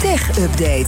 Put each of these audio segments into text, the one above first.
Tech Update.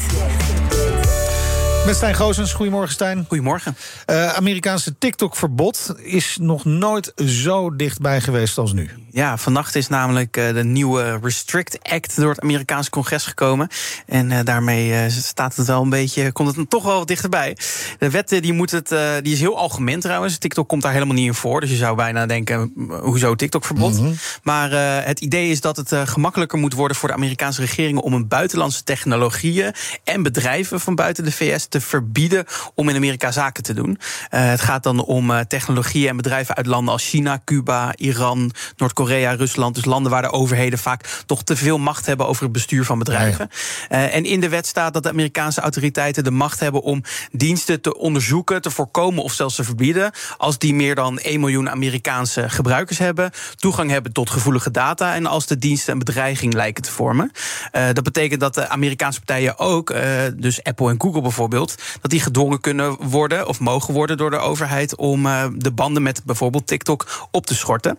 Met Stijn Goosens. Goedemorgen, Stijn. Goedemorgen. Uh, Amerikaanse TikTok-verbod is nog nooit zo dichtbij geweest als nu. Ja, vannacht is namelijk uh, de nieuwe Restrict Act door het Amerikaanse congres gekomen. En uh, daarmee staat het wel een beetje, komt het toch wel wat dichterbij. De wet die moet het, die is heel algemeen trouwens. TikTok komt daar helemaal niet in voor. Dus je zou bijna denken, hoezo TikTok-verbod? Mm -hmm. Maar het idee is dat het gemakkelijker moet worden voor de Amerikaanse regeringen om een buitenlandse technologieën en bedrijven van buiten de VS te verbieden om in Amerika zaken te doen. Uh, het gaat dan om technologieën en bedrijven uit landen als China, Cuba, Iran, Noord-Korea, Rusland. Dus landen waar de overheden vaak toch te veel macht hebben over het bestuur van bedrijven. Ja, ja. Uh, en in de wet staat dat de Amerikaanse autoriteiten de macht hebben om diensten te onderzoeken, te voorkomen of zelfs te verbieden. Als die meer dan 1 miljoen Amerikaanse gebruikers hebben, toegang hebben tot gevoelige data en als de diensten een bedreiging lijken te vormen. dat betekent dat de Amerikaanse partijen ook, dus Apple en Google bijvoorbeeld, dat die gedwongen kunnen worden of mogen worden door de overheid om uh, de banden met bijvoorbeeld TikTok op te schorten.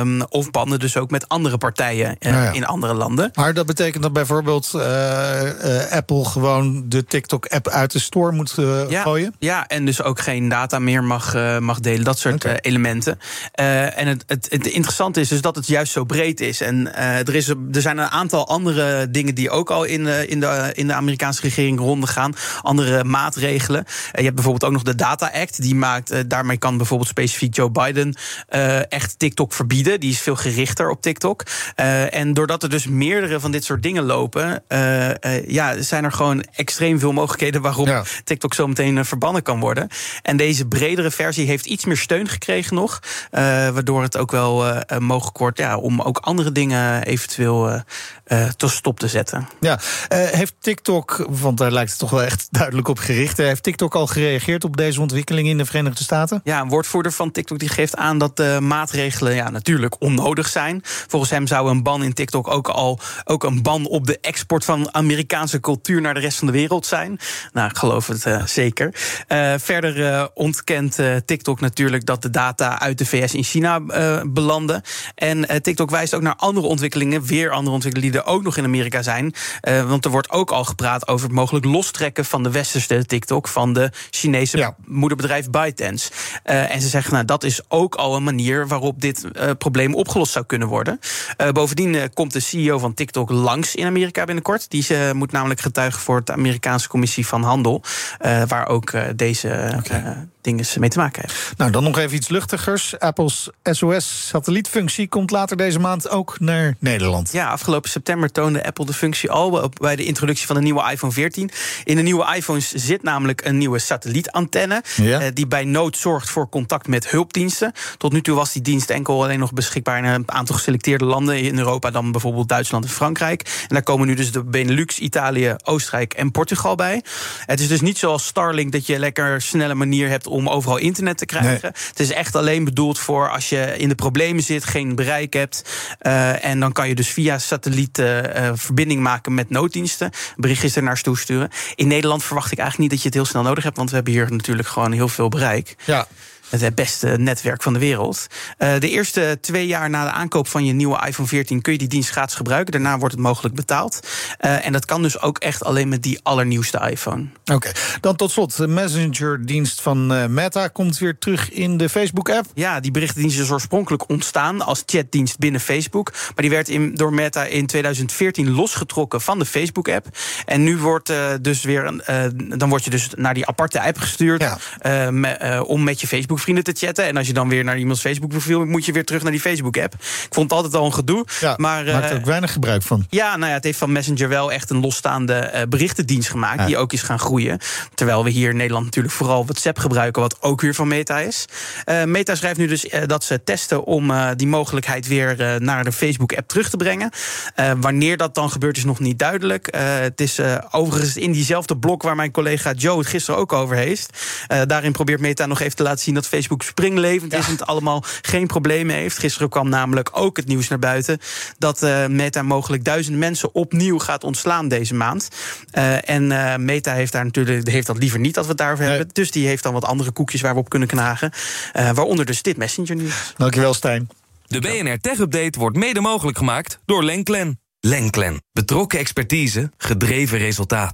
Um, of banden dus ook met andere partijen uh, ja, ja. in andere landen. Maar dat betekent dat bijvoorbeeld uh, Apple gewoon de TikTok-app uit de store moet ja, gooien? Ja, en dus ook geen data meer mag, mag delen. Dat soort okay. elementen. en het, het, het, interessante is dus dat het juist zo breed is. En er, is, er zijn een aantal andere dingen die ook al in, in, de, in de Amerikaanse regering rondgaan andere maatregelen. je hebt bijvoorbeeld ook nog de Data Act. Die maakt, daarmee kan bijvoorbeeld specifiek Joe Biden echt TikTok verbieden. Die is veel gerichter op TikTok. en doordat er dus meerdere van dit soort dingen lopen, ja, zijn er gewoon extreem veel mogelijkheden waarop ja. TikTok zo meteen verbannen kan worden. En deze bredere versie heeft iets meer steun gekregen nog. waardoor het ook wel mogelijk wordt ja, om ook andere dingen eventueel tot stop te zetten. Ja, heeft TikTok, want daar lijkt het toch wel echt duidelijk op gericht. Heeft TikTok al gereageerd op deze ontwikkeling in de Verenigde Staten? Ja, een woordvoerder van TikTok die geeft aan dat de maatregelen ja, natuurlijk onnodig zijn. Volgens hem zou een ban in TikTok ook al ook een ban op de export van Amerikaanse cultuur naar de rest van de wereld zijn. Nou, ik geloof het uh, zeker. Uh, verder uh, ontkent TikTok natuurlijk dat de data uit de VS in China belanden. En TikTok wijst ook naar andere ontwikkelingen, weer andere ontwikkelingen die er ook nog in Amerika zijn. want er wordt ook al gepraat over het mogelijk lostrekken van de westerse TikTok van de Chinese ja. moederbedrijf ByteDance. En ze zeggen, nou, dat is ook al een manier waarop dit probleem opgelost zou kunnen worden. Uh, bovendien komt de CEO van TikTok langs in Amerika binnenkort. Die moet namelijk getuigen voor de Amerikaanse Commissie van Handel, waar ook deze okay. dingen mee te maken heeft. Nou, dan nog even iets luchtigers. Apple's SOS-satellietfunctie komt later deze maand ook naar Nederland. Ja, afgelopen september toonde Apple de functie al bij de introductie van de nieuwe iPhone 14. In de nieuwe iPhones zit namelijk een nieuwe satellietantenne. Ja. Die bij nood zorgt voor contact met hulpdiensten. Tot nu toe was die dienst enkel alleen nog beschikbaar in een aantal geselecteerde landen in Europa, dan bijvoorbeeld Duitsland en Frankrijk. En daar komen nu dus de Benelux, Italië, Oostenrijk en Portugal bij. Het is dus niet zoals Starlink dat je lekker snelle manier hebt om overal internet te krijgen. Nee. Het is echt alleen bedoeld voor als je in de problemen zit, geen bereik hebt. Uh, en dan kan je dus via satelliet uh, verbinding maken met nooddiensten. Berichtjes ernaar toesturen. In Nederland verwacht ik eigenlijk niet dat je het heel snel nodig hebt, want we hebben hier natuurlijk gewoon heel veel bereik. Ja het beste netwerk van de wereld. Uh, de eerste twee jaar na de aankoop van je nieuwe iPhone 14 kun je die dienst gratis gebruiken. Daarna wordt het mogelijk betaald. Uh, en dat kan dus ook echt alleen met die allernieuwste iPhone. Oké, okay. dan tot slot. De Messenger-dienst van uh, Meta komt weer terug in de Facebook-app. Ja, die berichtendienst is oorspronkelijk ontstaan als chatdienst binnen Facebook. Maar die werd in, door Meta in 2014 losgetrokken van de Facebook-app. En nu wordt dus weer een, dan word je dus naar die aparte app gestuurd ja. me, om met je Facebook vrienden te chatten. En als je dan weer naar iemands Facebook profiel moet je weer terug naar die Facebook app. Ik vond het altijd al een gedoe. Ja, maar maakt er ook weinig gebruik van. Ja, nou ja, het heeft van Messenger wel echt een losstaande uh, berichtendienst gemaakt. Ja. Die ook is gaan groeien. Terwijl we hier in Nederland natuurlijk vooral WhatsApp gebruiken. Wat ook weer van Meta is. Uh, Meta schrijft nu dus uh, dat ze testen om die mogelijkheid weer naar de Facebook app terug te brengen. wanneer dat dan gebeurt is nog niet duidelijk. het is overigens in diezelfde blok waar mijn collega Joe het gisteren ook over heeft. daarin probeert Meta nog even te laten zien dat Facebook springlevend ja. is en het allemaal geen problemen heeft. Gisteren kwam namelijk ook het nieuws naar buiten dat uh, Meta mogelijk duizend mensen opnieuw gaat ontslaan deze maand. Uh, en uh, Meta heeft daar natuurlijk heeft dat liever niet dat we het daarover nee. hebben. Dus die heeft dan wat andere koekjes waar we op kunnen knagen. waaronder dus dit Messenger nieuws. Dankjewel, Stijn. De BNR Tech Update wordt mede mogelijk gemaakt door Lenklen. Lenklen. Betrokken expertise, gedreven resultaat.